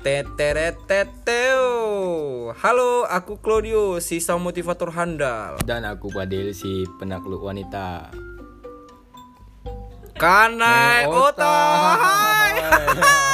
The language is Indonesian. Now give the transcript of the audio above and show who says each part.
Speaker 1: Tetereteteo. Halo, aku Claudio, si sang motivator handal.
Speaker 2: Dan aku Badil si penakluk wanita.
Speaker 1: Kanai
Speaker 2: Ota.
Speaker 1: Ota. Hai.